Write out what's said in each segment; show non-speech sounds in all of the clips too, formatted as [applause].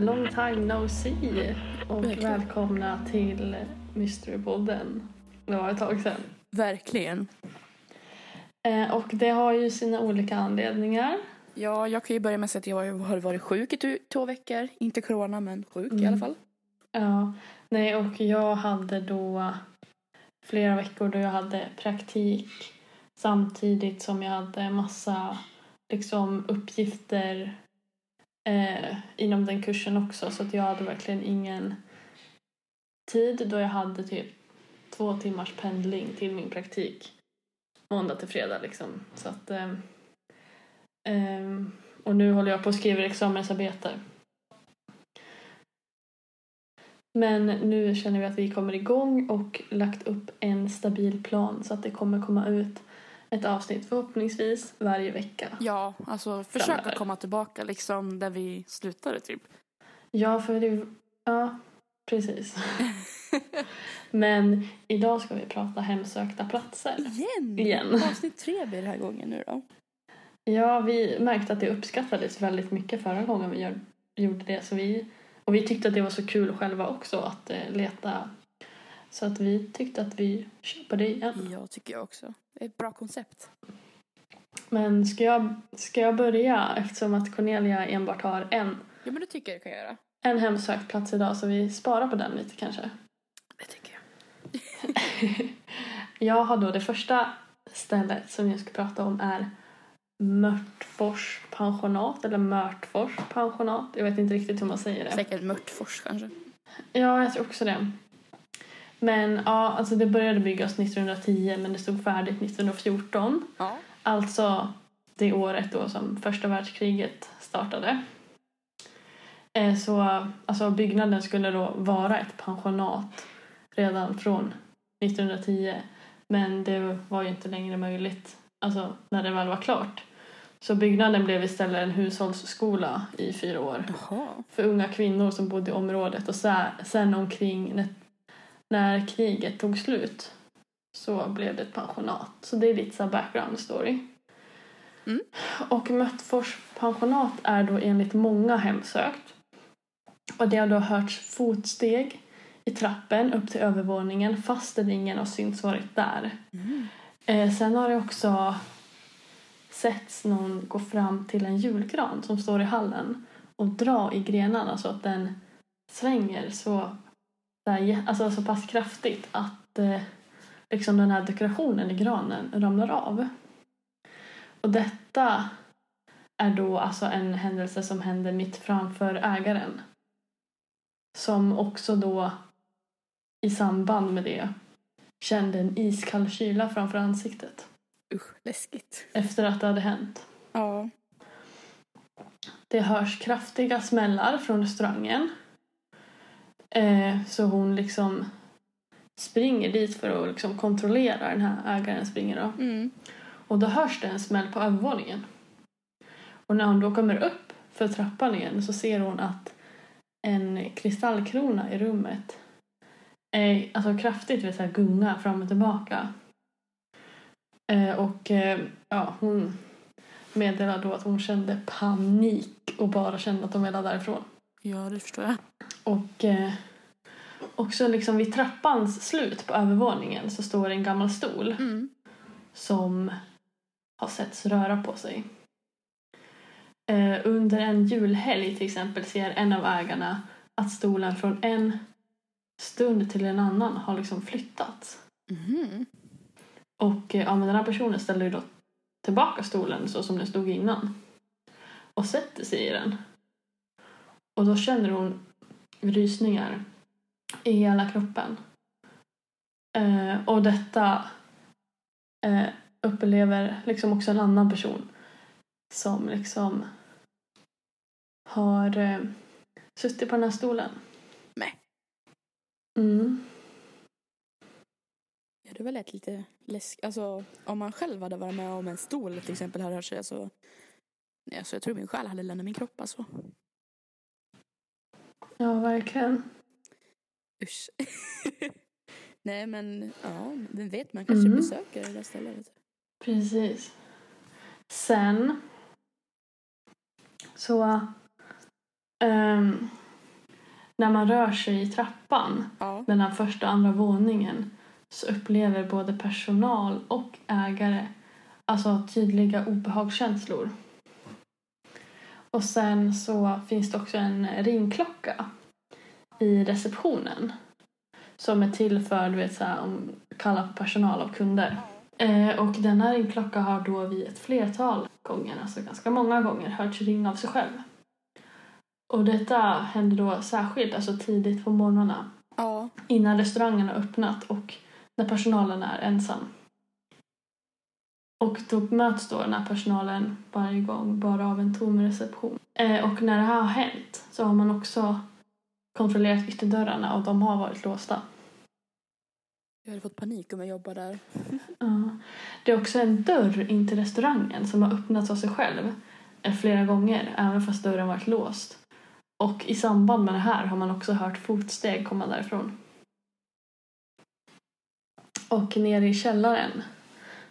Long time no see och Verkligen. välkomna till Mysterypodden. Det var ett tag sedan. Verkligen. Eh, och det har ju sina olika anledningar. Ja, jag kan ju börja med att säga att jag har varit sjuk i två veckor. Inte corona, men sjuk i Mm. alla fall. Ja, nej och jag hade då flera veckor då jag hade praktik samtidigt som jag hade massa liksom uppgifter eh, inom den kursen också så att jag hade verkligen ingen tid då jag hade typ två timmars pendling till min praktik måndag till fredag liksom. Så att eh, eh, och nu håller jag på att skriva examensarbete. Men nu känner vi att vi kommer igång och lagt upp en stabil plan så att det kommer komma ut ett avsnitt förhoppningsvis varje vecka. Ja, alltså försöka komma tillbaka liksom där vi slutade typ. Ja, för det... Ja, precis. [laughs] Men idag ska vi prata hemsökta platser. Igen! Igen. Avsnitt tre blir det här gången nu då. Ja, vi märkte att det uppskattades väldigt mycket förra gången vi gör, gjorde det. Så vi, och vi tyckte att det var så kul själva också att eh, leta. Så att vi tyckte att vi på det igen. Ja, tycker jag också. Det är ett bra koncept. Men ska jag, ska jag börja eftersom att Cornelia enbart har en, Ja, men det tycker jag du kan göra. en hemsökt plats idag så vi sparar på den lite kanske. Det tycker jag. [laughs] Jag har då det första stället som jag ska prata om är Mörtfors pensionat eller Mörtfors pensionat. Jag vet inte riktigt hur man säger det. Säkert Mörtfors kanske. Ja, jag tror också det. Men ja, alltså det började byggas 1910 men det stod färdigt 1914. Ja. Alltså det året då som första världskriget startade. Eh, Så alltså byggnaden skulle då vara ett pensionat redan från 1910. Men det var ju inte längre möjligt alltså, när det väl var klart. Så byggnaden blev istället en hushållsskola i fyra år Jaha. för unga kvinnor som bodde i området och sen omkring när, kriget tog slut så blev det ett pensionat. Så det är lite så background story. Mm. Och Möttfors pensionat är då enligt många hemsökt. Och det har då hörts fotsteg i trappen upp till övervåningen fast ingen har synts varit där. Mm. Eh, sen har det också setts någon gå fram till en julgran som står i hallen och dra i grenarna så att den svänger så, där, alltså så pass kraftigt att eh, liksom den här dekorationen i granen ramlar av. Och detta är då alltså en händelse som händer mitt framför ägaren. Som också då i samband med det kände en iskall kyla framför ansiktet Usch, läskigt. efter att det hade hänt. Ja. Det hörs kraftiga smällar från restaurangen. Eh, så hon liksom springer dit för att liksom kontrollera den här ägaren springer då. Mm. Och då hörs det en smäll på övervåningen. Och när hon då kommer upp för trappan igen så ser hon att en kristallkrona i rummet är alltså kraftigt så här, gungar fram och tillbaka. Eh, och eh, ja, hon meddelar då att hon kände panik och bara kände att de ville därifrån. Ja, det förstår jag. Och eh, också liksom vid trappans slut på övervåningen så står en gammal stol Mm. som har setts röra på sig. Eh, under en julhelg till exempel ser en av ägarna att stolen från en stund till en annan har liksom flyttats. Mhm. Och eh, ja, men den här personen ställer ju då tillbaka stolen så som den stod innan. Och sätter sig i den. Och då känner hon rysningar i hela kroppen. Eh, och detta eh, upplever liksom också en annan person som liksom har eh, suttit på den här stolen. Nej. Mm. Ja, det var lätt lite läskigt. Alltså, om man själv hade varit med om en stol till exempel hade rört sig så... Nej, alltså, jag tror min själ hade lämnat min kropp alltså. Ja, verkligen. Usch. [laughs] Nej, men ja, vem vet, man kanske Mm. besöker det där stället. Precis. Sen så ehm, när man rör sig i trappan, Ja. här första och andra våningen, så upplever både personal och ägare alltså tydliga obehagskänslor. Och sen så finns det också en ringklocka i receptionen som är till för du vet, så här, om kalla på personal och kunder. Eh, och denna ringklocka har då vid ett flertal gånger, alltså ganska många gånger, hörts ringa av sig själv. Och detta händer då särskilt alltså tidigt på morgnarna Ja. innan restaurangen har öppnat och när personalen är ensam. Och då möts då den här personalen varje gång bara av en tom reception. Eh, och när det här har hänt så har man också kontrollerat ytterdörrarna och de har varit låsta. Jag hade fått panik om jag jobbar där. [laughs] Ja. Det är också en dörr in till restaurangen som har öppnats av sig själv eh, flera gånger, även fast dörren varit låst. Och i samband med det här har man också hört fotsteg komma därifrån. Och nere i källaren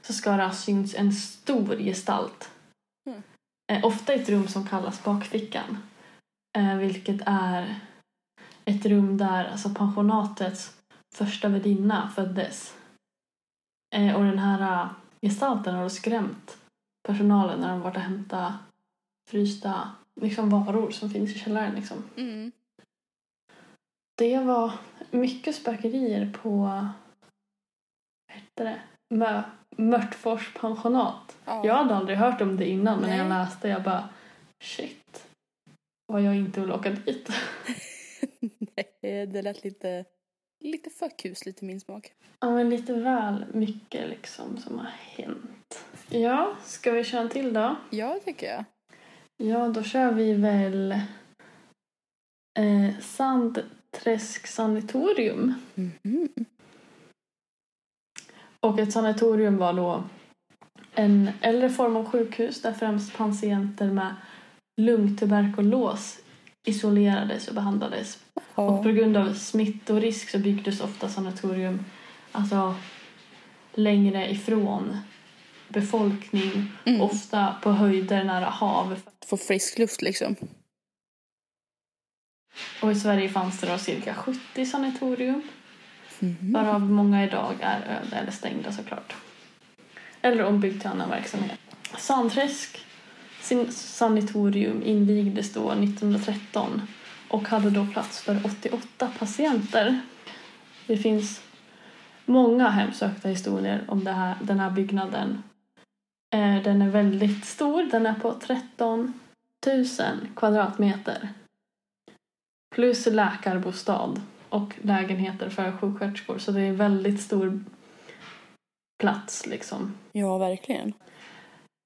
så ska det ha synts en stor gestalt. Mm. Eh, ofta i ett rum som kallas bakfickan. Eh, vilket är ett rum där alltså pensionatets första värdinna föddes. Eh, och den här gestalten har skrämt personalen när de varit och hämtat frysta liksom, varor som finns i källaren. Liksom. Mm. Det var mycket spökerier på vad heter det? Mö, Mörtfors pensionat. Ja. Jag hade aldrig hört om det innan men när jag Nej. läste jag bara shit vad jag inte vill åka dit. [laughs] Nej, det lät lite, lite för kusligt i min smak. Ja men lite väl mycket liksom som har hänt. Ja, ska vi köra en till då? Ja, tycker jag. Ja, då kör vi väl eh, Sandträsk sanatorium. Mhm. Och ett sanatorium var då en äldre form av sjukhus där främst patienter med lungtuberkulos isolerades och behandlades. Och Ja. på grund av smittorisk så byggdes ofta sanatorium alltså längre ifrån befolkning, Mm. ofta på höjder nära hav. Få frisk luft liksom. Och i Sverige fanns det då cirka 70 sanatorium Mm. varav många idag är öde eller stängda såklart. Eller ombyggd till annan verksamhet. Sandträsk sin sanatorium invigdes då 1913 och hade då plats för 88 patienter. Det finns många hemsökta historier om det här, den här byggnaden. Eh, den är väldigt stor, den är på 13 000 kvadratmeter. Plus läkarbostad och lägenheter för sjuksköterskor. Så det är en väldigt stor plats liksom. Ja, verkligen.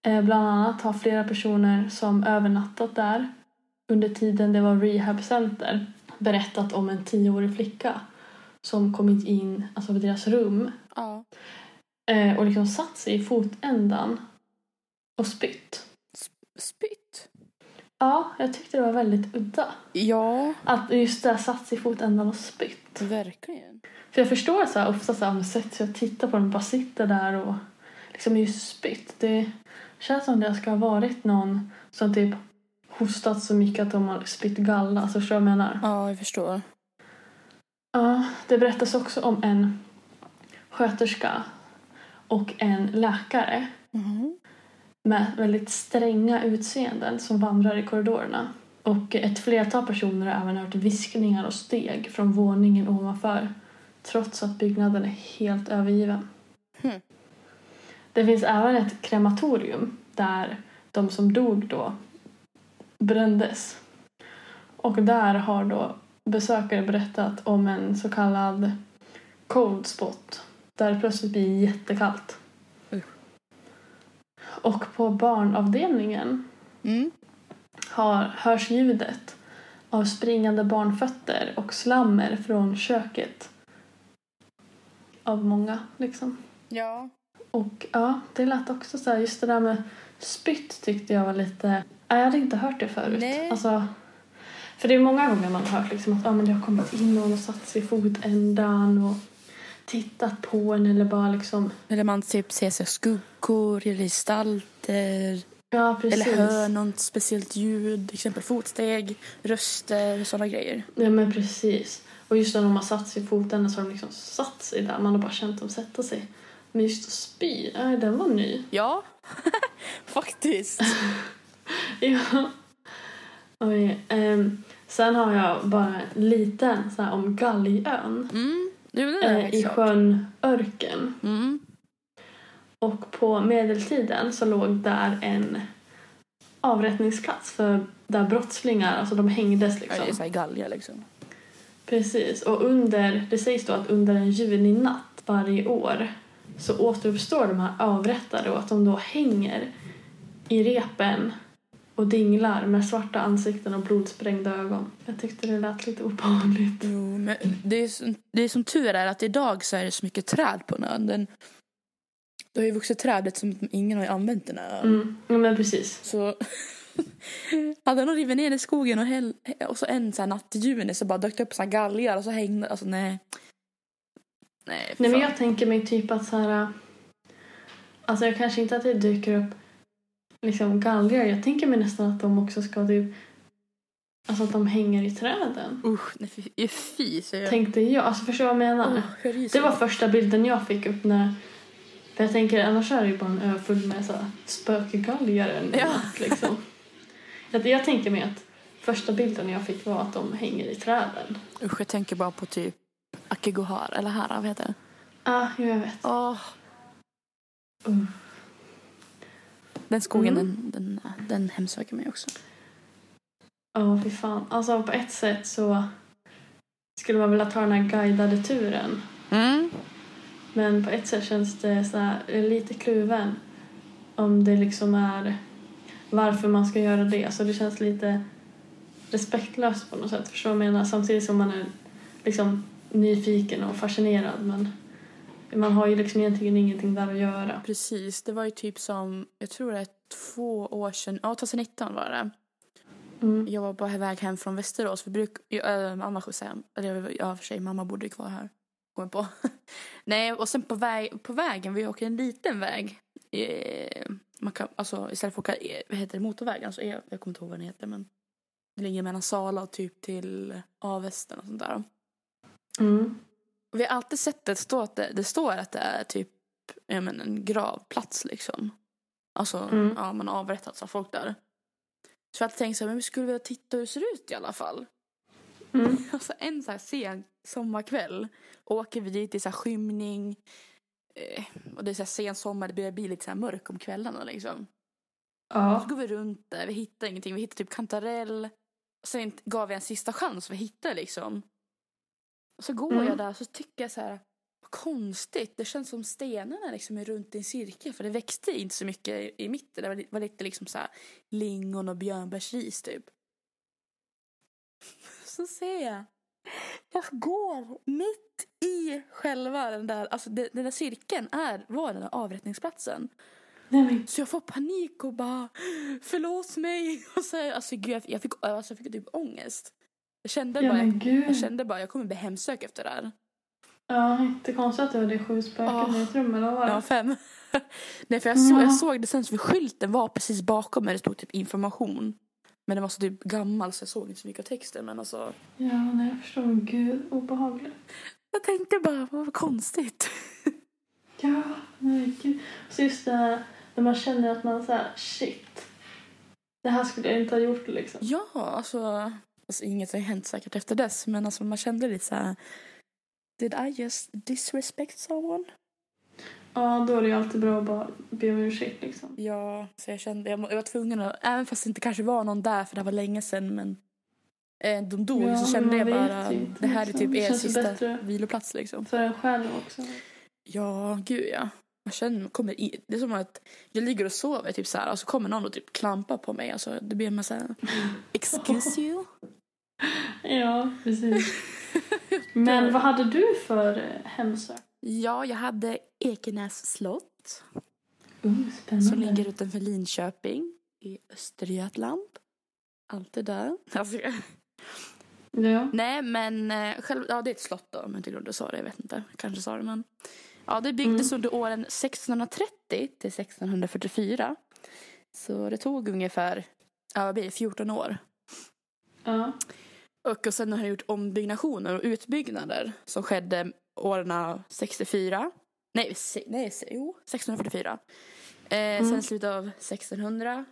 Eh, bland annat har flera personer som övernattat där under tiden det var rehabcenter berättat om en tioårig flicka som kommit in alltså vid deras rum Ja. eh, och liksom satt sig i fotändan och spytt. Spytt. Ja, jag tyckte det var väldigt udda. Ja, Att just där satt sig i fotändan och spytt. verkligen. För jag förstår så här, ofta så här, sig och tittar på den bara sitter där och liksom just spytt. Det känns som det ska ha varit någon som typ hostat så mycket att de har spytt galla. Alltså förstår du vad jag menar? Ja, jag förstår. Ja, det berättas också om en sköterska och en läkare Mhm. Med väldigt stränga utseenden som vandrar i korridorerna. Och ett flertal personer har även hört viskningar och steg från våningen ovanför trots att byggnaden är helt övergiven. Hmm. Det finns även ett krematorium där de som dog då brändes. Och där har då besökare berättat om en så kallad cold spot där det plötsligt blir jättekallt. Och på barnavdelningen Mm. har, hörs ljudet av springande barnfötter och slammer från köket. Av många, liksom. Ja. Och ja, det lät också så här, just det där med spytt tyckte jag var lite... Jag hade inte hört det förut. Nej. Alltså, för det är många gånger man har hört liksom att ja, men det har kommit in någon och satt sig i fotändan och tittat på en eller bara liksom... Eller man typ ser sig skuggor eller gestalter. Ja, precis. Eller hör något speciellt ljud, till exempel fotsteg, röster, sådana grejer. Ja, men precis. Och just när de har satt sig i foten så har de liksom satt sig där. Man har bara känt dem sätta sig. Men just att spy, nej, den var ny. [laughs] Ja, [laughs] faktiskt. [laughs] Ja. Oj, ehm, sen har jag bara en liten så här, om Galgön. Mm, Eh, I sjön Örken. Mm. Och på medeltiden så låg där en avrättningsplats för där brottslingar, alltså de hängdes Ja, liksom. det är galja liksom. Precis, och under, det sägs då att under en juninatt varje år så återuppstår de här avrättade och att de då hänger i repen och dinglar med svarta ansikten och blodsprängda ögon. Jag tyckte det lät lite obehagligt. Jo, men det är, som- det är som tur är att idag så är det så mycket träd på ön. Den, det har ju vuxit trädet som ingen har använt den här. Mm, men precis. Så [laughs] hade de rivit ner i skogen och, häll, och så en så natt i juni så bara dök det upp så här galgar och så hängde, alltså nej. Nej, Nej, men jag tänker mig typ att så här... Alltså jag kanske inte att det dyker upp liksom galgar. Jag tänker mig nästan att de också ska typ... Alltså att de hänger i träden. Usch, nej fy, fy så jag... Tänkte jag. Alltså förstår du vad jag menar? Åh, jag. Det var första bilden jag fick upp när... För jag tänker annars är det ju bara en ö full med så spökgalgar Ja. liksom. Jag, jag tänker mig att första bilden jag fick var att de hänger i träden. Usch, jag tänker bara på typ Akiguhar, eller Hara, vad heter det? Ah, jo, jag vet. Åh, Uh. Den skogen, Mm. den, den, den hemsöker mig också. Ja, fy fan. Alltså på ett sätt så skulle man vilja ta den här guidade turen. Mm. Men på ett sätt känns det så här, lite kluven om det liksom är varför man ska göra det. Alltså det känns lite respektlöst på något sätt. Förstår vad jag menar? Samtidigt som man är liksom nyfiken och fascinerad. Men man har ju liksom egentligen ingenting där att göra. Precis, det var ju typ som, jag tror det är två år sedan, ja 2019 var det. Mm. Jag var på väg hem från Västerås. Vi bruk, jag, äh, mamma skjutsade hem. Eller jag- ja, för sig, mamma bodde ju kvar här. Kommer på. [laughs] Nej, och sen på, väg, på vägen, vi åker en liten väg. Eh, man kan, alltså istället för att åka, eh, vad heter det, motorvägen, alltså, jag, jag kommer inte ihåg vad den heter men. Det ligger mellan Sala och typ till Avesta och sånt där. Mm. Vi har alltid sett det stå att det, det står att det är typ ja, men en gravplats liksom. Alltså, Mm. ja, man har avrättats av folk där. Så jag hade tänkt så här, men vi skulle vilja titta hur det ser ut i alla fall. Mm. [laughs] Alltså en så här sen sommarkväll åker vi dit i så här skymning. Eh, och det är så här sen sommar, det börjar bli lite så här mörk om kvällarna liksom. Så Ja. går vi runt där, vi hittar ingenting. Vi hittar typ kantarell. Sen gav vi en sista chans, vi hittade liksom. Och så går Mm. jag där så tycker jag så här, vad konstigt. Det känns som stenarna liksom är runt i en cirkel. För det växte inte så mycket i, i mitten. Det var, li- var lite liksom så här lingon och björnbärsris typ. [laughs] Så ser jag. Jag går mitt i själva den där, alltså det- den där cirkeln är, var den där avrättningsplatsen. Nej, Så jag får panik och bara förlåt mig. [laughs] Och så, alltså, gud, jag, jag, fick, alltså, jag fick typ ångest. Jag kände, ja, bara, jag, jag kände bara jag kommer bli hemsökt efter det här. Ja, inte konstigt att det var det sju spöken Åh. i ett rum, eller vad? Ja, fem. [laughs] Nej, för jag, så, Ja. jag såg det sen så skylten var precis bakom mig. Det stod typ information. Men den var så typ gammal så jag såg inte så mycket av texten. Men alltså, Ja, nej, jag förstår. Gud, obehagligt. jag tänkte bara, vad konstigt. [laughs] Ja, nej gud. Så just det här när man känner att man så här, shit. Det här skulle jag inte ha gjort liksom. Ja, alltså, alltså inget har hänt säkert efter dess. Men alltså man kände lite så här. Did I just disrespect someone? Ja, då är det ju alltid bra att bara be om ursäkt liksom. Ja, så jag kände, jag, jag var tvungen att, även fast det inte kanske var någon där för det var länge sedan men eh, de dog Ja, så kände jag bara, inte, det här är liksom. typ Det er sista bättre. viloplats liksom. För en själv också. Ja, gud ja. Man känner, kommer i, det är som att jag ligger och sover typ så här och så kommer någon och typ klampar på mig. Alltså, det blir en så här, excuse you? [laughs] Ja, precis. [laughs] Men vad hade du för eh, hemsök? Ja, jag hade Ekenäs slott Uh, som ligger utanför Linköping i Östergötland. Alltid där. [laughs] Alltså, Ja. Nej, men eh, själv, ja, det är ett slott då, om jag inte glömde sa det. Jag vet inte, kanske sa det, men. Ja, det byggdes under åren 1630 till 1644. Så det tog ungefär ja, vad blir det, 14 år. Ja. Och, och sen har det gjort ombyggnationer och utbyggnader som skedde åren 64. Nej, se, nej se, jo, 1644. Eh, Mm. Sen slutet av 1600.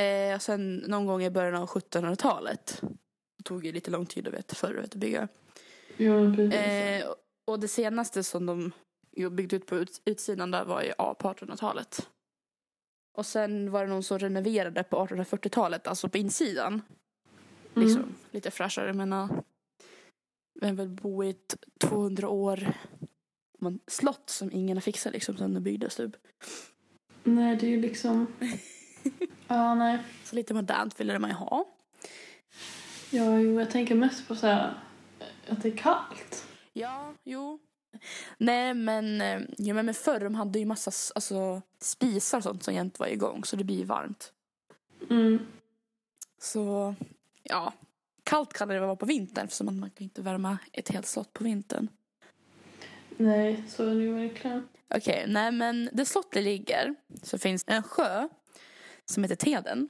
Eh, och sen någon gång i början av 1700-talet. Det tog ju lite lång tid att, vet, förr att bygga. Precis. Eh, och det senaste som de byggde ut på ut, utsidan där var ju ja, på 1800-talet. Och sen var det någon som renoverade på 1840-talet, alltså på insidan. Mm. Liksom, Lite fräschare, jag menar. Vem vill bo i ett 200 år man, slott som ingen har fixat liksom sen det byggdes typ. Nej, det är ju liksom... [laughs] ja, nej. Så lite modernt ville man ju ha. Ja, jo, jag tänker mest på så här att det är kallt. Ja, jo. Nej men, eh, ja, men förr de hade ju massa alltså, spisar och sånt som jämt var igång så det blir varmt. Mm. Så ja, kallt kan det vara på vintern för man kan inte värma ett helt slott på vintern. Nej, så är det ju verkligen. Okej, nej men där slottet ligger så finns en sjö som heter Teden.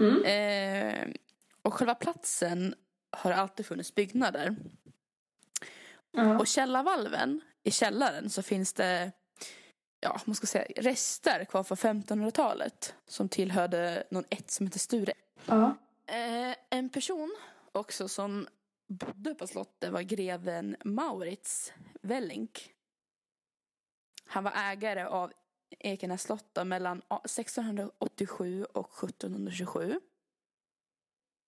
Mm. Eh, och själva platsen har alltid funnits byggnader. Ja. Och källarvalven, i källaren så finns det ja, man ska säga, rester kvar från 1500-talet som tillhörde någon ett som heter Sture. ja. Eh, en person också som bodde på slottet var greven Maurits Wellink. Han var ägare av Ekenäs slott mellan 1687 och 1727.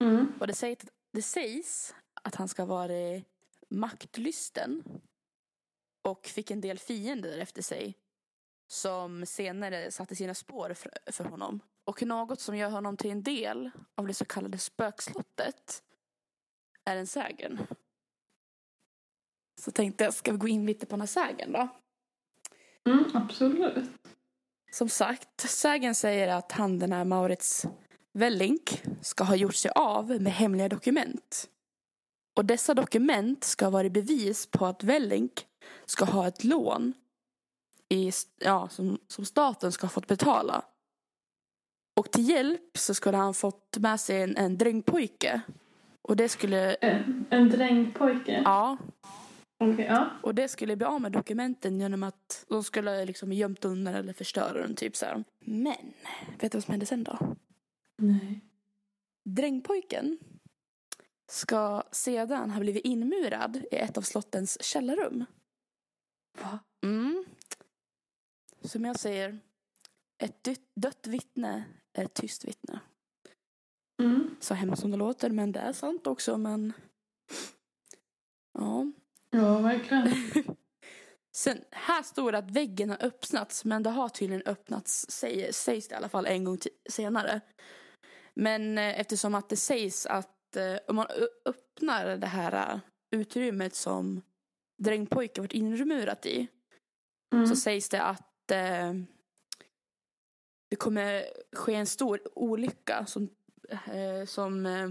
Mm. Och det sägs, det sägs att han ska ha varit maktlysten och fick en del fiender efter sig som senare satte sina spår för, för honom. Och något som gör honom till en del av det så kallade spökslottet är en sägen. Så tänkte jag, ska vi gå in lite på den här sägen då? Mm, absolut. Som sagt, sägen säger att han den här Maurits Wellink ska ha gjort sig av med hemliga dokument. Och dessa dokument ska ha varit bevis på att Wellink ska ha ett lån i, ja, som, som staten ska ha fått betala. Och till hjälp så skulle han fått med sig en, en drängpojke. Och det skulle, En, en drängpojke. ja, Okej, ja. och det skulle bli av med dokumenten genom att de skulle liksom gömt undan eller förstöra dem typ så här. Men, vet du vad som hände sen då? Nej. Drängpojken ska sedan ha blivit inmurad i ett av slottens källarrum. Va? Mm. Som jag säger, ett dött, dött vittne ett tyst vittne. Mm. Så hemskt som det låter, men det är sant också. Men ja. Ja, verkligen. [laughs] Sen, här står det att väggen har öppnats, men det har tydligen öppnats, säger, sägs det i alla fall en gång senare. Men eh, eftersom att det sägs att eh, om man öppnar det här eh, utrymmet som drängpojken varit inmurat i, Mm. så sägs det att eh, det kommer ske en stor olycka som, eh, som eh,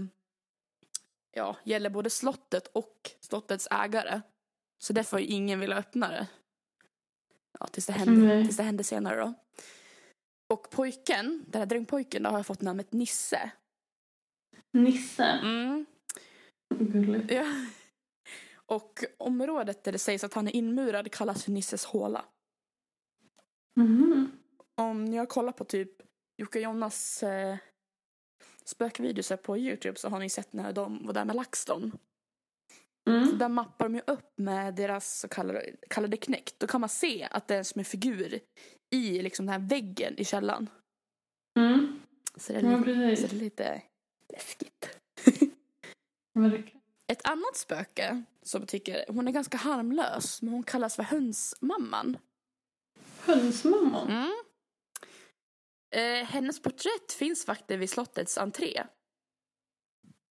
ja, gäller både slottet och slottets ägare. Så därför har ingen velat öppna det. Ja, tills det hände, Nej. tills det hände senare då. Och pojken, den här drängpojken, då har fått namnet Nisse. Nisse. Mm. Gulligt. Ja. Och området där det sägs att han är inmurad kallas för Nisses håla. Mhm. Om ni har kollat på typ Jocke Jonas eh, spökvideos på Youtube så har ni sett när de var där med LaxTon. Så Mm. där mappar de ju upp med deras så kallade, kallade knäckt. Då kan man se att det är som en figur i liksom den här väggen i källaren. Mm. Så det är, Ja, lite, så det är lite läskigt. Ett annat spöke som jag tycker, hon är ganska harmlös, men hon kallas för hönsmamman. Hönsmamman. Mm. Eh, hennes porträtt finns faktiskt vid slottets entré.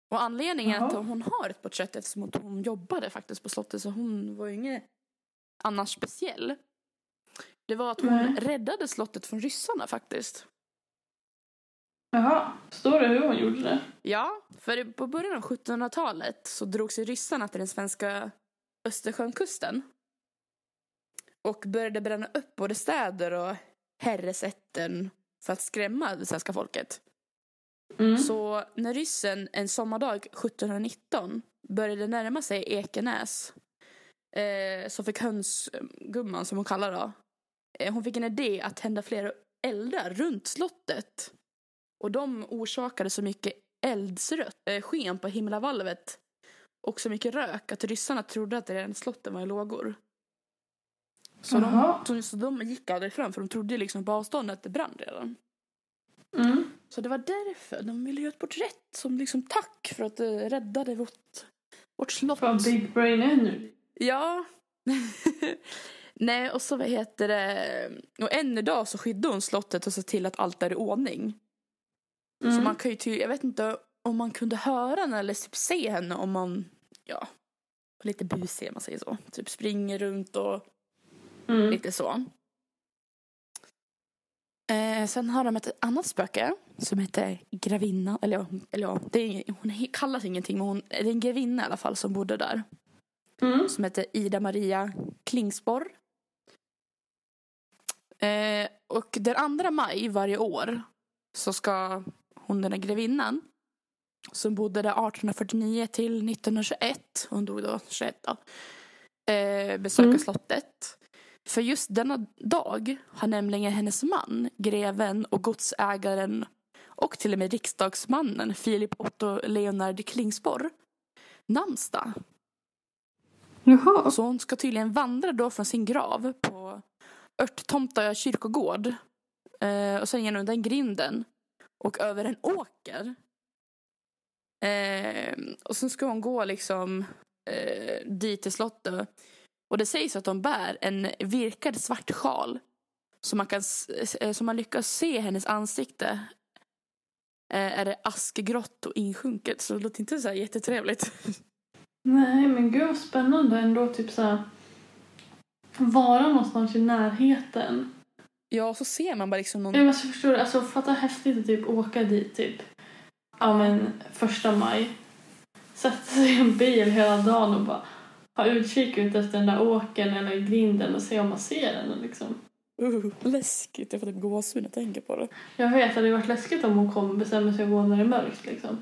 Och anledningen Jaha. att hon har ett porträtt eftersom hon jobbade faktiskt på slottet så hon var ju inget annars speciell. Det var att hon Nej. räddade slottet från ryssarna faktiskt. Jaha. Står det hur hon gjorde det? Ja, för på början av 1700-talet så drog sig ryssarna till den svenska Östersjönkusten. Och började bränna upp både städer och herresätten för att skrämma det svenska folket. Mm. Så när ryssen en sommardag 1719 började närma sig Ekenäs eh, så fick hönsgumman, som hon kallar det, eh, hon fick en idé att tända flera eldar runt slottet. Och de orsakade så mycket eldsrött eh, sken på himlavalvet och så mycket rök att ryssarna trodde att det redan slottet var i lågor. Så de, så, så de gick aldrig fram för de trodde liksom på avståndet att det brann redan. Mm. Så det var därför de ville göra ett porträtt som liksom tack för att det räddade vårt, vårt slott. Fan, Big Brain Energy. Ja. [laughs] Nej, och så vad heter det, och än idag så skyddar hon slottet och ser till att allt är i ordning. Mm. Så man kan ju ty- jag vet inte om man kunde höra henne eller typ se henne om man, ja, var lite busig om man säger så. Typ springer runt och Mm. lite så. Eh, sen har de ett annat spöke som heter Gravinna. Eller eller ja det är, hon kallas ingenting men hon, det är en grevinna i alla fall som bodde där. Mm. Som heter Ida Maria Klingsporr. Eh, och den 2 maj varje år så ska hon den här grevinnan som bodde där 1849 till 1921, hon dog då 21 då, eh, besöka Mm. slottet. För just denna dag har nämligen hennes man, greven och godsägaren och till och med riksdagsmannen Filip Otto Leonard Klingsporr namnsdag. Jaha. Så hon ska tydligen vandra då från sin grav på Örttomta kyrkogård. Eh, och sen genom den grinden och över en åker. Eh, och sen ska hon gå liksom eh, dit till slottet. Och det sägs att de bär en virkad svart sjal. Så man, kan, eh, så man lyckas se hennes ansikte. Eh, är det askgrått och insjunket. Så det låter inte så här jättetrevligt. [laughs] Nej, men gud vad spännande ändå. Typ så här, vara någonstans i närheten. Ja, så ser man bara liksom någon... Jag måste förstå, alltså fatta häftigt att typ åka dit typ. Ja men första maj. Sätta sig i en bil hela dagen och bara ha utkik ut efter den där åkern eller grinden och se om man ser den liksom. Uh, läskigt, jag får typ gåshud när jag tänker på det. Jag vet att det hade varit läskigt om hon kom och bestämmer sig att gå när det är mörkt liksom.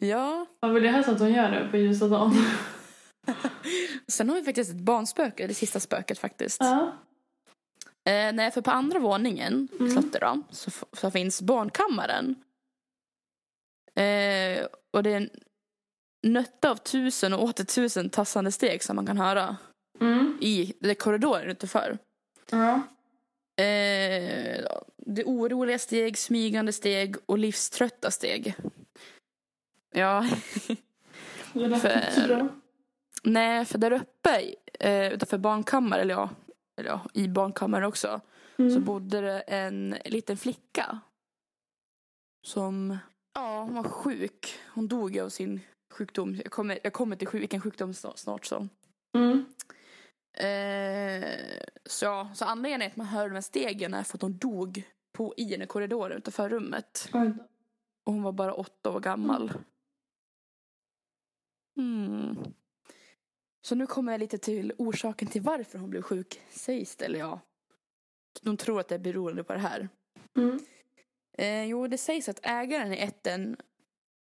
Ja. Man vill ju helst att hon gör det på ljusa dagen. [laughs] Sen har vi faktiskt ett barnspöke, det sista spöket faktiskt. Ja. Eh, nej, för på andra våningen i Mm. slottet då, så, så finns barnkammaren. Eh, och det är en nötta av tusen och åter tusen tassande steg som man kan höra Mm. i det korridoren utanför. Ja. Eh, det oroliga steg, smygande steg och livströtta steg. Ja, För- så nej, för där uppe eh, utanför barnkammaren, eller ja, eller ja, i barnkammaren också, så Mm. bodde det en liten flicka. Som, ja, hon var sjuk. Hon dog av sin sjukdom. Jag kommer, jag kommer till vilken sjukdom snart, snart så. Mm. Eh, så, ja, så anledningen är att man hör de här stegen är för att hon dog på, i en korridor utanför rummet. Då. Och hon var bara åtta år gammal. Mm. Så nu kommer jag lite till orsaken till varför hon blev sjuk, sägs det. Eller ja, de tror att det är beroende på det här. Mm. Eh, jo, det sägs att ägaren i ätten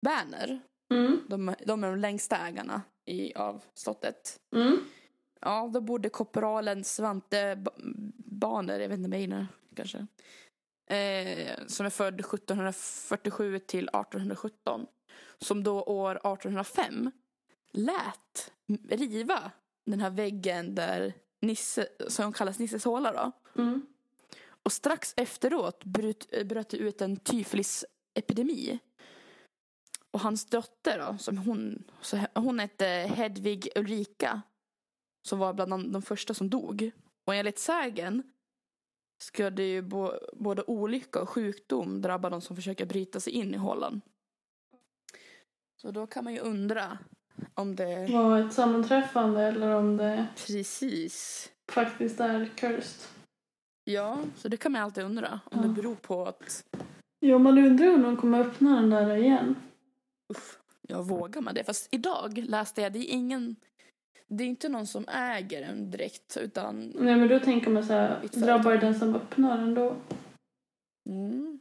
Berner, Mm. de, de är de längsta ägarna i, av slottet. Mm. Ja, då bodde korporalen Svante Ba- Baner, jag vet inte, Meiner kanske. Eh, som är född 1747 till 1817. Som då år 1805 lät riva den här väggen där Nisse, som kallas Nisses håla då. Mm. Och strax efteråt bröt, bröt det ut en tyflisepidemi. Och hans dotter då, som hon, så hon hette Hedvig Ulrika. Som var bland de, första som dog. Och enligt sägen skulle ju bo, både olycka och sjukdom drabba de som försöker bryta sig in i hålan. Så då kan man ju undra om det Var ett sammanträffande eller om det precis faktiskt är cursed. Ja, så det kan man alltid undra. Om Ja. det beror på att Jo, man undrar om de kommer öppna den där igen. Uff, jag vågar man det? Fast idag läste jag, det är ingen, det är inte någon som äger den direkt utan Nej, men då tänker man så här, drabbar det den som öppnar den då? Mm.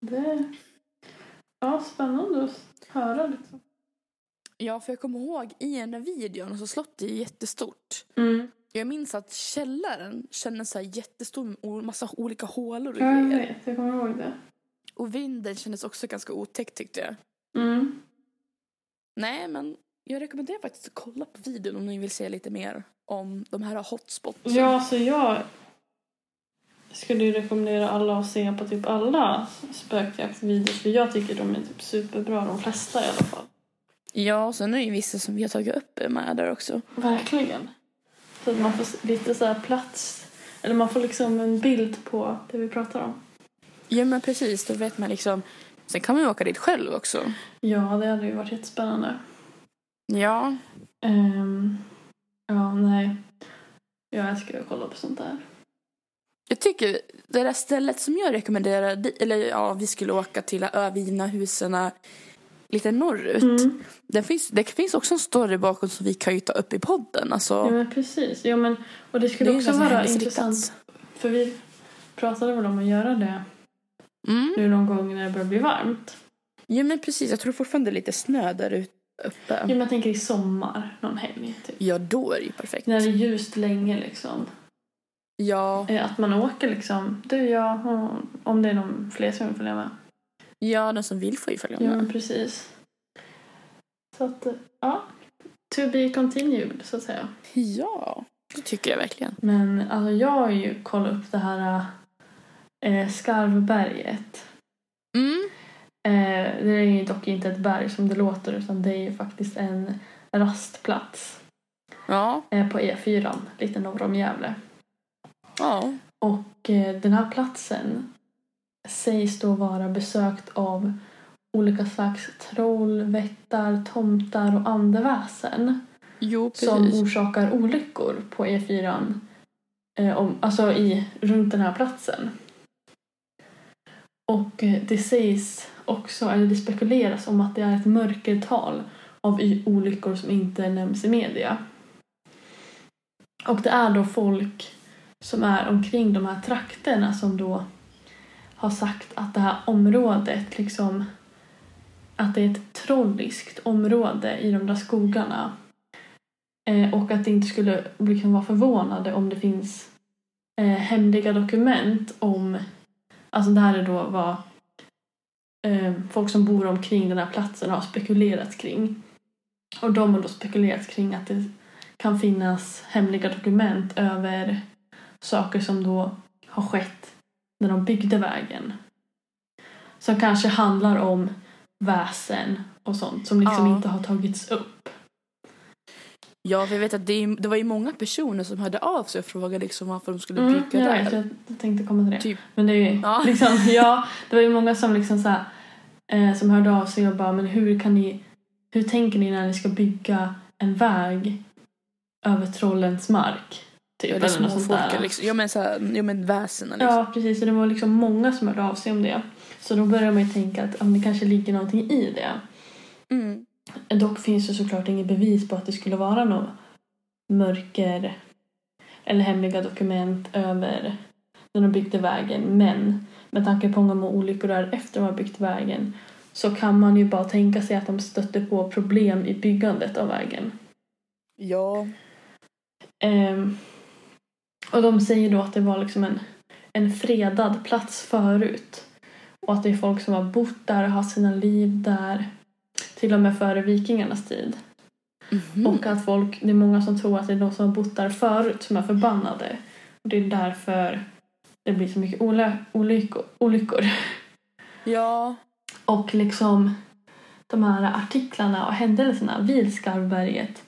Det ja, spännande att höra. Liksom. Ja, för jag kommer ihåg i den där videon så slottet är jättestort. Mm. Jag minns att källaren kändes så här jättestor massa olika hålor och Ja, jag grejer. vet. Jag kommer ihåg det. Och vinden kändes också ganska otäck tyckte jag. Mm. Nej, men jag rekommenderar faktiskt att kolla på videon om ni vill se lite mer om de här hotspotsen. Ja, så jag skulle ju rekommendera alla att se på typ alla spökjaktvideos för jag tycker de är typ superbra, de flesta i alla fall. Ja, och sen är det ju vissa som vi har tagit upp med där också. Verkligen. Så att man får lite så här plats, eller man får liksom en bild på det vi pratar om. Ja, men precis. Då vet man liksom. Sen kan man ju åka dit själv också. Ja, det hade ju varit jättespännande. Ja. Ehm, ja, nej. Jag älskar att kolla på sånt där. Jag tycker det där stället som jag rekommenderar, eller ja, vi skulle åka till övergivna husen lite norrut. Mm. Det, finns, det finns också en story bakom som vi kan ju ta upp i podden. Alltså, Ja, men precis. Ja, men, och det det skulle ju också vara intressant, för vi pratade väl om att göra det Mm. nu någon gång när det börjar bli varmt. Ja men precis, jag tror fortfarande det är lite snö där ute uppe. Ja, men jag tänker i sommar, någon helg typ. Ja, då är det ju perfekt. När det är ljust länge liksom. Ja, Eh, Att man åker liksom, du, jag och om det är någon fler som vill följa med. ja, den som vill får ju följa Ja, med. men precis. Så att, eh, ja. To be continued, så att säga. Ja, det tycker jag verkligen. Men alltså, jag har ju kollat upp det här eh, Skarvberget. Mm. Eh, det är ju dock inte ett berg som det låter utan det är ju faktiskt en rastplats Ja, eh, på E4, lite norr om Gävle. ja. Och eh, den här platsen sägs då vara besökt av olika slags troll, vättar, tomtar och andeväsen Jo, som orsakar olyckor på E4 eh, om, alltså i, runt den här platsen. Och eh, det sägs också, eller det spekuleras om att det är ett mörkertal av olyckor som inte nämns i media. Och det är då folk som är omkring de här trakterna som då har sagt att det här området liksom att det är ett trolliskt område i de där skogarna. Eh, och att det inte skulle liksom vara förvånade om det finns eh, hemliga dokument om, alltså det här är då vad eh, folk som bor omkring den här platsen har spekulerat kring. Och de har då spekulerat kring att det kan finnas hemliga dokument över saker som då har skett när de byggde vägen. Som kanske handlar om väsen och sånt som liksom Ja. inte har tagits upp. Ja, för jag vet att det, det var ju många personer som hörde av sig och frågade liksom varför de skulle Mm, bygga jag där. jag, tänkte komma till det. Typ. Men det är ju Ja. liksom, [laughs] ja, det var ju många som liksom så här, eh, som hörde av sig och bara, men hur kan ni, hur tänker ni när ni ska bygga en väg över trollens mark? Typ, Ja, det eller något sånt där. liksom. Ja, men, så här, ja, men väsen liksom. Ja, precis. Och det var liksom många som hörde av sig om det. Så då började man ju tänka att om det kanske ligger någonting i det. Dock finns det såklart inget bevis på att det skulle vara något mörker eller hemliga dokument över när de byggde vägen. Men med tanke på hur många olyckor det är efter de har byggt vägen så kan man ju bara tänka sig att de stötte på problem i byggandet av vägen. Ja. Ehm, och de säger då att det var liksom en, en fredad plats förut. Och att det är folk som har bott där och haft sina liv där. Till och med före vikingarnas tid. Mhm. Och att folk, det är många som tror att det är de som har bott där förut som är förbannade. Och det är därför det blir så mycket olä- olyckor. olyckor. Ja. Och liksom de här artiklarna och händelserna vid Skarvberget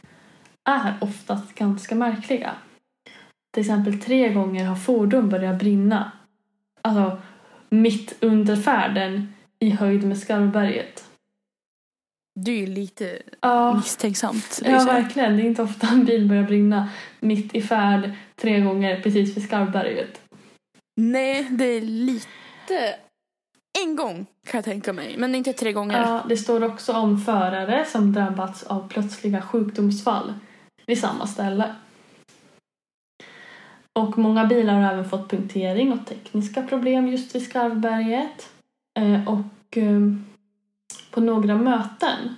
är oftast ganska märkliga. Till exempel tre gånger har fordon börjat brinna. Alltså mitt under färden i höjd med Skarvberget. Det är ju lite Ja, misstänksamt. ja liksom. verkligen. Det är inte ofta en bil börjar brinna mitt i färd tre gånger precis vid Skarvberget. Nej, det är lite... En gång kan jag tänka mig, men inte tre gånger. Ja, det står också om förare som drabbats av plötsliga sjukdomsfall vid samma ställe. Och många bilar har även fått punktering och tekniska problem just vid Skarvberget. Eh, och eh, på några möten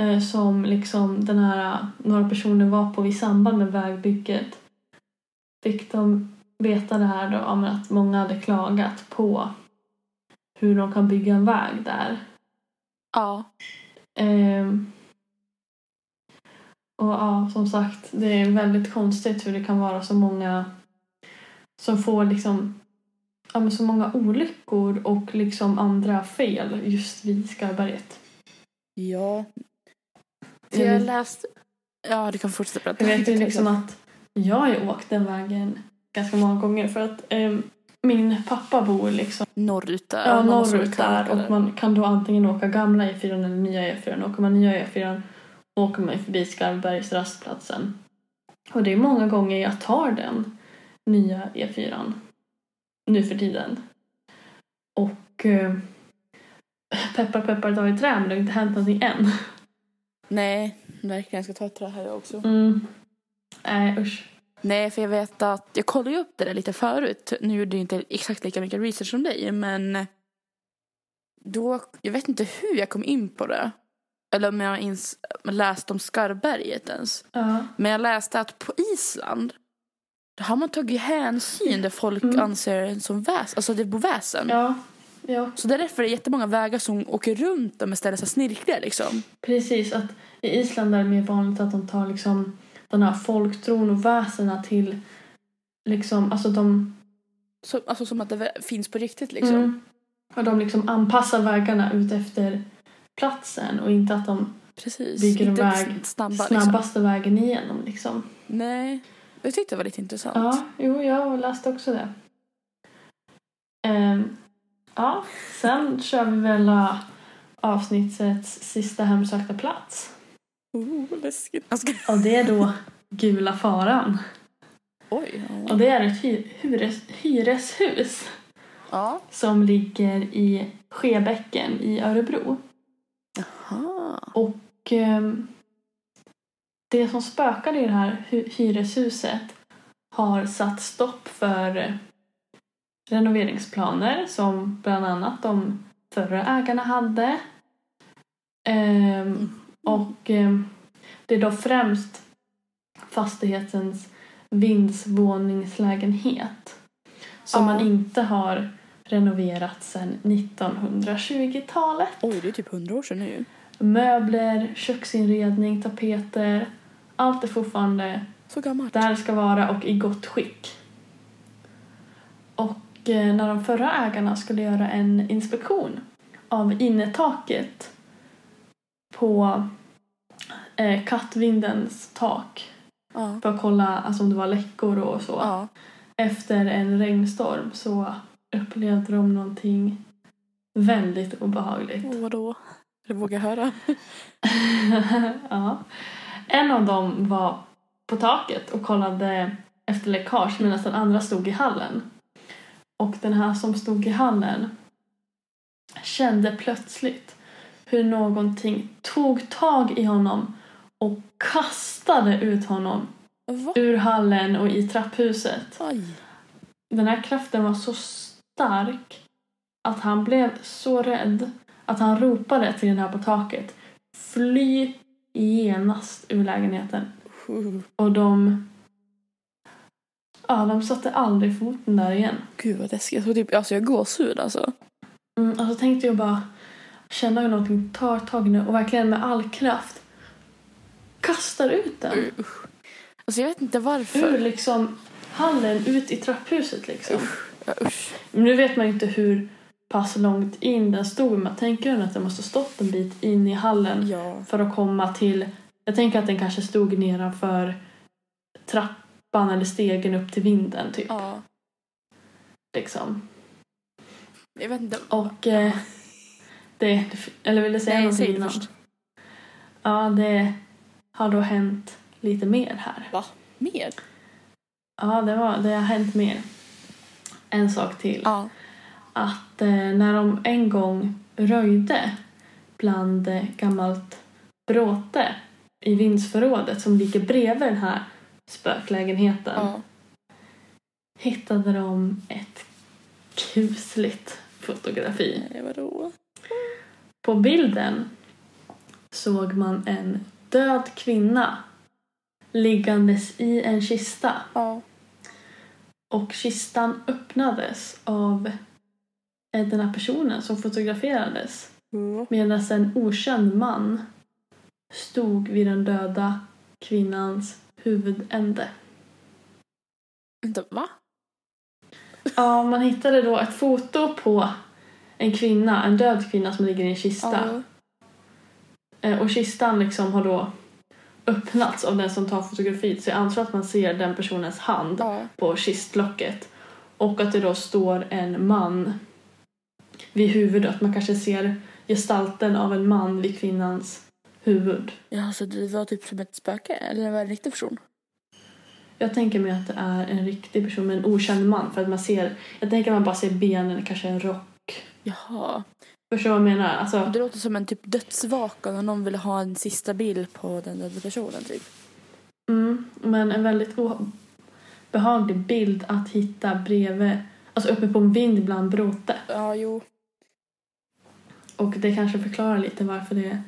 eh, som liksom den här, några personer var på i samband med vägbygget fick de veta det här då, om att många hade klagat på hur de kan bygga en väg där. Ja. Ehm, och ja, som sagt, det är väldigt konstigt hur det kan vara så många som får liksom ja, men så många olyckor och liksom andra fel just vid Skarberget. Ja. För Jag jag har vet- läst... Ja, du kan fortsätta prata. Jag vet ju liksom att jag har åkt den vägen ganska många gånger för att ehm, min pappa bor liksom Norrut där. ja, norrut där och man kan då antingen åka gamla E4 eller nya E4. Åker man nya E4 åker man förbi Skarvbergs rastplatsen. Och det är många gånger jag tar den nya E4 nu för tiden. Och eh, peppar peppar tar i trä men det har inte hänt någonting än. Nej, verkligen. Jag ska ta ett trä här jag också. Mm. Nej usch. Nej, för jag vet att jag kollade ju upp det där lite förut. Nu gjorde jag inte exakt lika mycket research som dig, men då, jag vet inte hur jag kom in på det. Eller om jag ens läste om Skarberget ens. Ja. Men jag läste att på Island då har man tagit hänsyn där folk Mm. anser en som väsen, alltså det bor väsen. ja. Ja, Så därför är det jättemånga vägar som åker runt dem istället för snirkliga liksom. precis. Att I Island är det mer vanligt att de tar liksom den här folktron och väsena till liksom, alltså de Så, alltså som att det finns på riktigt liksom. Mm. Och de liksom anpassar vägarna ut efter platsen och inte att de Precis. Bygger en väg snabba, liksom. snabbaste vägen igenom liksom. Nej, jag tyckte det var lite intressant. Ja, jo, jag läste också det. Ehm, ja, sen kör vi väl äh, avsnittets sista hemsökta plats. Oh, läskigt. Jag. Och det är då Gula faran. Oj. Och det är ett hy- hyres, hyreshus Ja. som ligger i Skebäcken i Örebro. Jaha. Och ehm, det som spökar i det här hy- hyreshuset har satt stopp för renoveringsplaner som bland annat de förra ägarna hade. Ehm, och ehm, det är då främst fastighetens vindsvåningslägenhet som Ja. man inte har renoverat sedan 1920-talet. Oj, det är typ hundra år sedan nu. Möbler, köksinredning, tapeter. Allt är fortfarande Så gammalt. där det ska vara och i gott skick. Och eh, när de förra ägarna skulle göra en inspektion av innertaket på eh, kattvindens tak Ja. för att kolla alltså, om det var läckor och så. Ja. Efter en regnstorm så upplevde de någonting väldigt obehagligt. Och vadå? Jag vågar höra. [laughs] ja. En av dem var på taket och kollade efter läckage medan den andra stod i hallen. Och den här som stod i hallen kände plötsligt hur någonting tog tag i honom och kastade ut honom Va? ur hallen och i trapphuset. Oj. Den här kraften var så stark att han blev så rädd att han ropade till den här på taket Fly genast ur lägenheten. [laughs] Och de... Ja, de satte aldrig foten där igen. Gud vad läskigt. Jag, tror typ, alltså, jag har gåshud alltså. Mm, alltså tänkte jag bara känna hur någonting tar tag i nu och verkligen med all kraft kastar ut den. Usch. Alltså jag vet inte Ur varför. liksom hallen ut i trapphuset liksom. Ja, usch. Men nu vet man inte hur pass långt in den stod. Jag tänker att den måste ha stått en bit in i hallen Ja. för att komma till... Jag tänker att den kanske stod nedanför trappan eller stegen upp till vinden typ. ja. Liksom. Jag vet inte. Och eh, det... Eller vill du säga Nej, någonting säg innan? först. Ja, det har då hänt lite mer här. Va? Mer? Ja, det, var, det har hänt mer. En sak till. Ja. Att eh, när de en gång röjde bland eh, gammalt bråte i vindsförrådet som ligger bredvid den här spöklägenheten ja. hittade de ett kusligt fotografi. Nej, vadå? På bilden såg man en död kvinna liggandes i en kista. Ja. Och kistan öppnades av den här personen som fotograferades. Medan en okänd man stod vid den döda kvinnans huvudände. Vänta, va? Ja, man hittade då ett foto på en kvinna, en död kvinna som ligger i en kista. Eh, Och kistan liksom har då öppnats av den som tar fotografiet. Så jag antar att man ser den personens hand Ja. på kistlocket. Och att det då står en man vid huvudet. Man kanske ser gestalten av en man vid kvinnans huvud. Ja, så det var typ som ett spöke? Eller det var en riktig person? Jag tänker mig att det är en riktig person med en okänd man. För att man ser, jag tänker att man bara ser benen, kanske en rock. Jaha. Förstår vad jag menar? Alltså, Det låter som en typ dödsvaka när någon vill ha en sista bild på den döda personen typ. mm, men en väldigt obehaglig bild att hitta bredvid, alltså uppe på en vind bland bråte. Ja, jo. Och det kanske förklarar lite varför det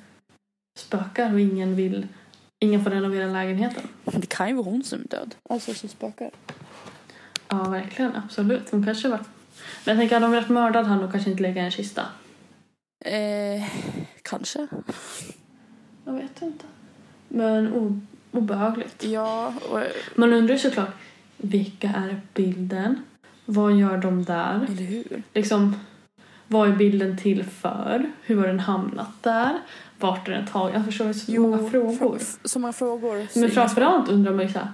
spökar och ingen vill, ingen får renovera lägenheten. Det kan ju vara hon som är död. Alltså som spökar. Ja, verkligen. Absolut. Hon kanske var... Men jag tänker, hade hon varit mördad hade hon kanske inte legat i en kista. Eh, kanske. Jag vet inte. Men obehagligt. Ja, och, Man undrar ju såklart, vilka är bilden? Vad gör de där? eller hur? Liksom, vad är bilden till för? Hur har den hamnat där? Vart är den tagen? Jag förstår så många frågor. Så många frågor. Men framförallt undrar man ju så här,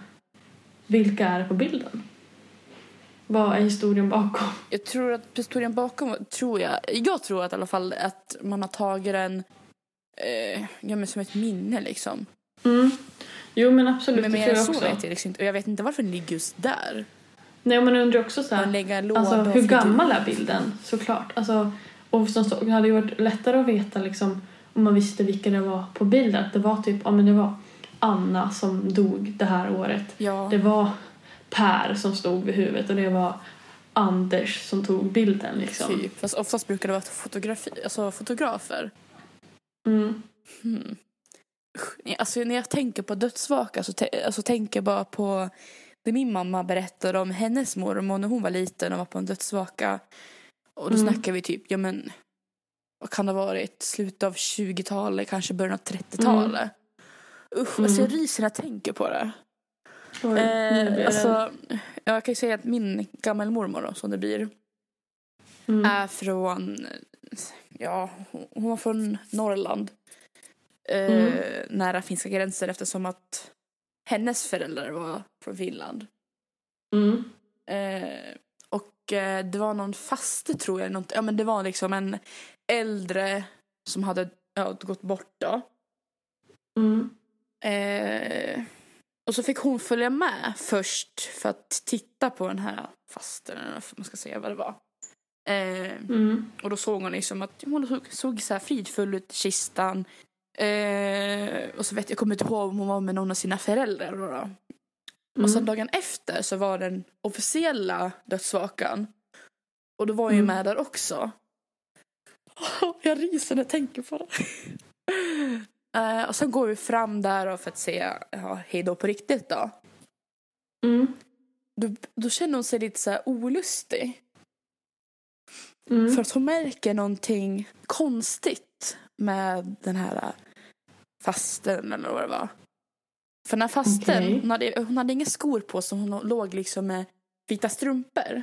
vilka är på bilden? Vad är historien bakom? Jag tror att historien bakom, tror jag, jag tror att i alla fall att man har tagit den eh, ja, men som ett minne liksom. Mm. Jo men absolut, Men det mer tror jag så också. vet jag liksom inte. Och jag vet inte varför den ligger just där. Nej men jag undrar också så Man här, alltså, hur gammal är bilden? Såklart. Alltså, och som så, det hade ju varit lättare att veta liksom, om man visste vilka det var på bilden. Det var typ, ja men det var Anna som dog det här året. Ja, Det var Per som stod vid huvudet och det var Anders som tog bilden liksom. typ. Fast oftast brukar det vara fotografi, alltså fotografer. Mm. Hmm. Alltså när jag tänker på dödsvaka så te- alltså, tänker jag bara på det min mamma berättade om hennes mormor när hon var liten och var på en dödsvaka. Och då Mm. snackar vi typ, ja men vad kan det ha varit? Slutet av 20-talet, kanske början av 30-talet. Usch, alltså jag Mm. ryser när jag tänker på det. Oj, Eh, alltså, jag kan ju säga att min gammelmormor då, som det blir, mm. är från, ja, hon- var från Norrland. Eh, Mm. Nära finska gränsen eftersom att hennes föräldrar var från Finland. Mm. Eh, och eh, det var någon faste tror jag, något, ja men det var liksom en äldre som hade ja, gått bort då. Mm. Eh, och så fick hon följa med först för att titta på den här fasten, eller man ska säga vad det var. Eh, Mm. och då såg hon liksom att hon såg, såg så här fridfull ut i kistan. Eh, och så vet jag kommer inte ihåg om hon var med någon av sina föräldrar då. då. Och sen Mm. dagen efter så var den officiella dödsvakan. Och då var jag ju Mm. med där också. [laughs] Jag ryser när jag tänker på det. [laughs] Eh, och sen går vi fram där och för att säga ja, hej då på riktigt då. Mm. Då, då känner hon sig lite så här olustig. Mm. För att hon märker någonting konstigt med den här fasten eller vad det var. För den här fasten, Okej. hon, hade, hon hade inga skor på sig, hon låg liksom med vita strumpor.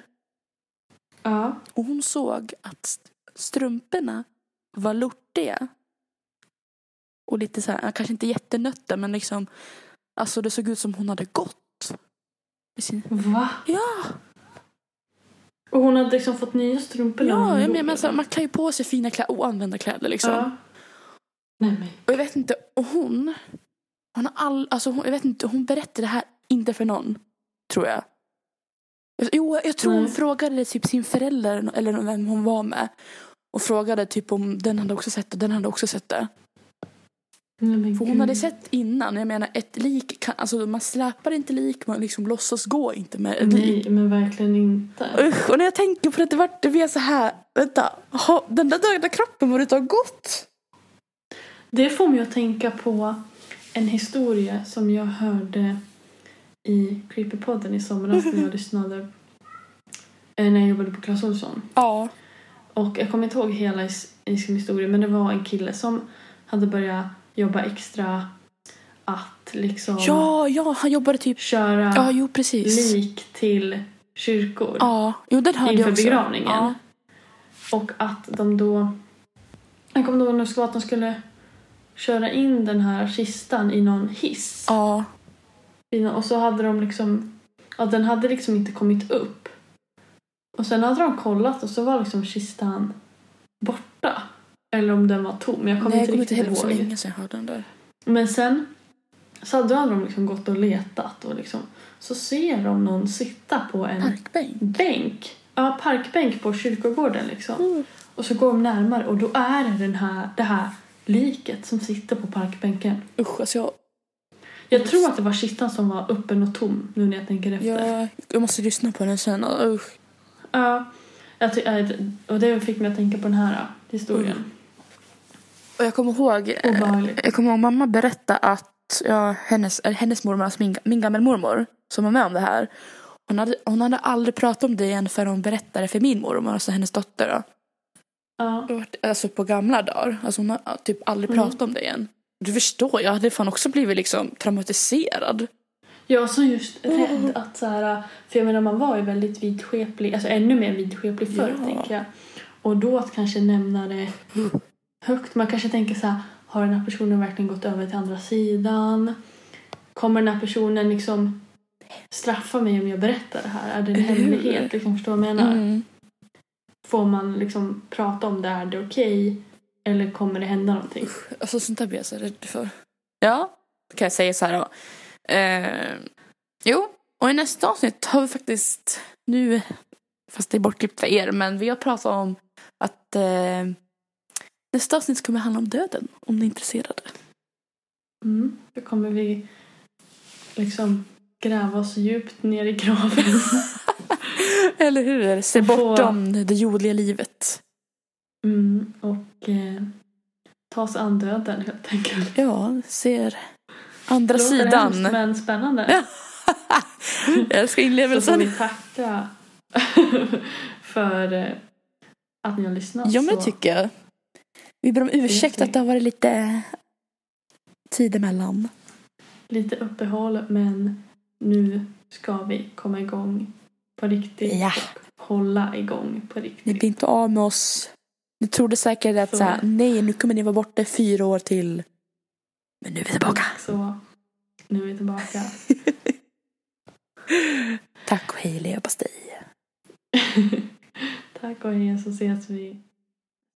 Ja. Och hon såg att st- strumporna var lortiga. Och lite så här, kanske inte jättenötta men liksom, alltså det såg ut som hon hade gått. Sin... Va? Ja, Och hon hade liksom fått nya strumpor när ja jag menar, man klär ju på sig fina kläder, oanvända kläder liksom. Ja. Nej. Och jag vet inte, och hon, hon har all, alltså hon, jag vet inte, hon berättade det här inte för någon, tror jag. Jo, jag tror hon Nej. frågade typ sin förälder eller vem hon var med. Och frågade typ om den hade också sett det, den hade också sett det. Nej, För hon hade sett innan, jag menar ett lik, kan, alltså man släpar inte lik, man liksom låtsas gå inte med ett lik. Nej, men verkligen inte. Usch, och när jag tänker på det, det, vart, det blir så här, vänta, ha, den där döda kroppen borde inte ha gått. Det får mig att tänka på en historia som jag hörde i Creepypodden i somras när jag [laughs] lyssnade eh, när jag jobbade på Clas Ohlson. Ja. Och jag kommer inte ihåg hela his- liksom historien men det var en kille som hade börjat jobba extra att liksom Ja, ja, han jobbade typ, köra ja jo precis. lik till kyrkor Ja, jo den hörde jag inför också. begravningen. Ja. Och att de då... Jag kommer ihåg att de skulle köra in den här kistan i någon hiss. ja. Och så hade de liksom... Ja, den hade liksom inte kommit upp. Och sen hade de kollat och så var liksom kistan borta. Eller om den var tom. Jag kommer Nej, jag inte inte riktigt heller ihåg så länge sedan jag hörde den där. Men sen så hade de liksom gått och letat och liksom så ser de någon sitta på en Parkbänk. bänk. Ja, parkbänk på kyrkogården liksom. Mm. Och så går de närmare och då är det den här, det här liket som sitter på parkbänken. Usch, alltså jag, Jag tror att det var kistan som var öppen och tom nu när jag tänker efter. jag, jag måste lyssna på den sen. Usch. Ja. Jag och det fick mig att tänka på den här historien. Mm. Och jag kommer ihåg, eh, Obehagligt. jag kommer ihåg mamma berätta att ja, hennes, hennes mormor, alltså min, min gammelmormor som var med om det här. Hon hade, hon hade aldrig pratat om det igen förrän hon berättade för min mormor, alltså hennes dotter. Då. Ja. Alltså på gamla dagar. Alltså hon har typ aldrig Mm. pratat om det igen. Du förstår, jag hade fan också blivit liksom traumatiserad. Jag var så just rädd att så här, för jag menar man var ju väldigt vidskeplig, alltså ännu mer vidskeplig förr Ja. tänker jag. Och då att kanske nämna det högt, man kanske tänker så här, har den här personen verkligen gått över till andra sidan? Kommer den här personen liksom straffa mig om jag berättar det här? Är det en hemlighet? Liksom, förstår du vad jag menar? Mm. Får man liksom prata om det? Är det okej? Eller kommer det hända någonting? Alltså sånt där blir jag så rädd för. Ja, kan jag säga så här då. Eh, jo, och i nästa avsnitt har vi faktiskt nu, fast det är bortklippt för er, men vi har pratat om att eh, nästa avsnitt kommer handla om döden, om ni är intresserade. Mm. Då kommer vi liksom gräva oss djupt ner i graven. [laughs] Eller hur? Se Och få- bortom det jordliga livet. Mm, och eh, ta oss an döden helt enkelt. Ja, ser andra Låter sidan. hemskt, men spännande. Ja. [laughs] jag älskar Så får inlevelsen. vi tacka [laughs] för eh, att ni har lyssnat. Ja, men det tycker jag. Vi ber om ursäkt att det har varit lite tid emellan. Lite uppehåll, men nu ska vi komma igång på riktigt. Ja. Hålla igång på Ni riktigt. blir inte av med oss. Ni trodde säkert att Så. så här, nej, nu kommer ni vara borta fyra år till. Men nu är vi tillbaka. Så nu är vi tillbaka. [laughs] Tack och hej leverpastej. [laughs] Tack och hej så ses vi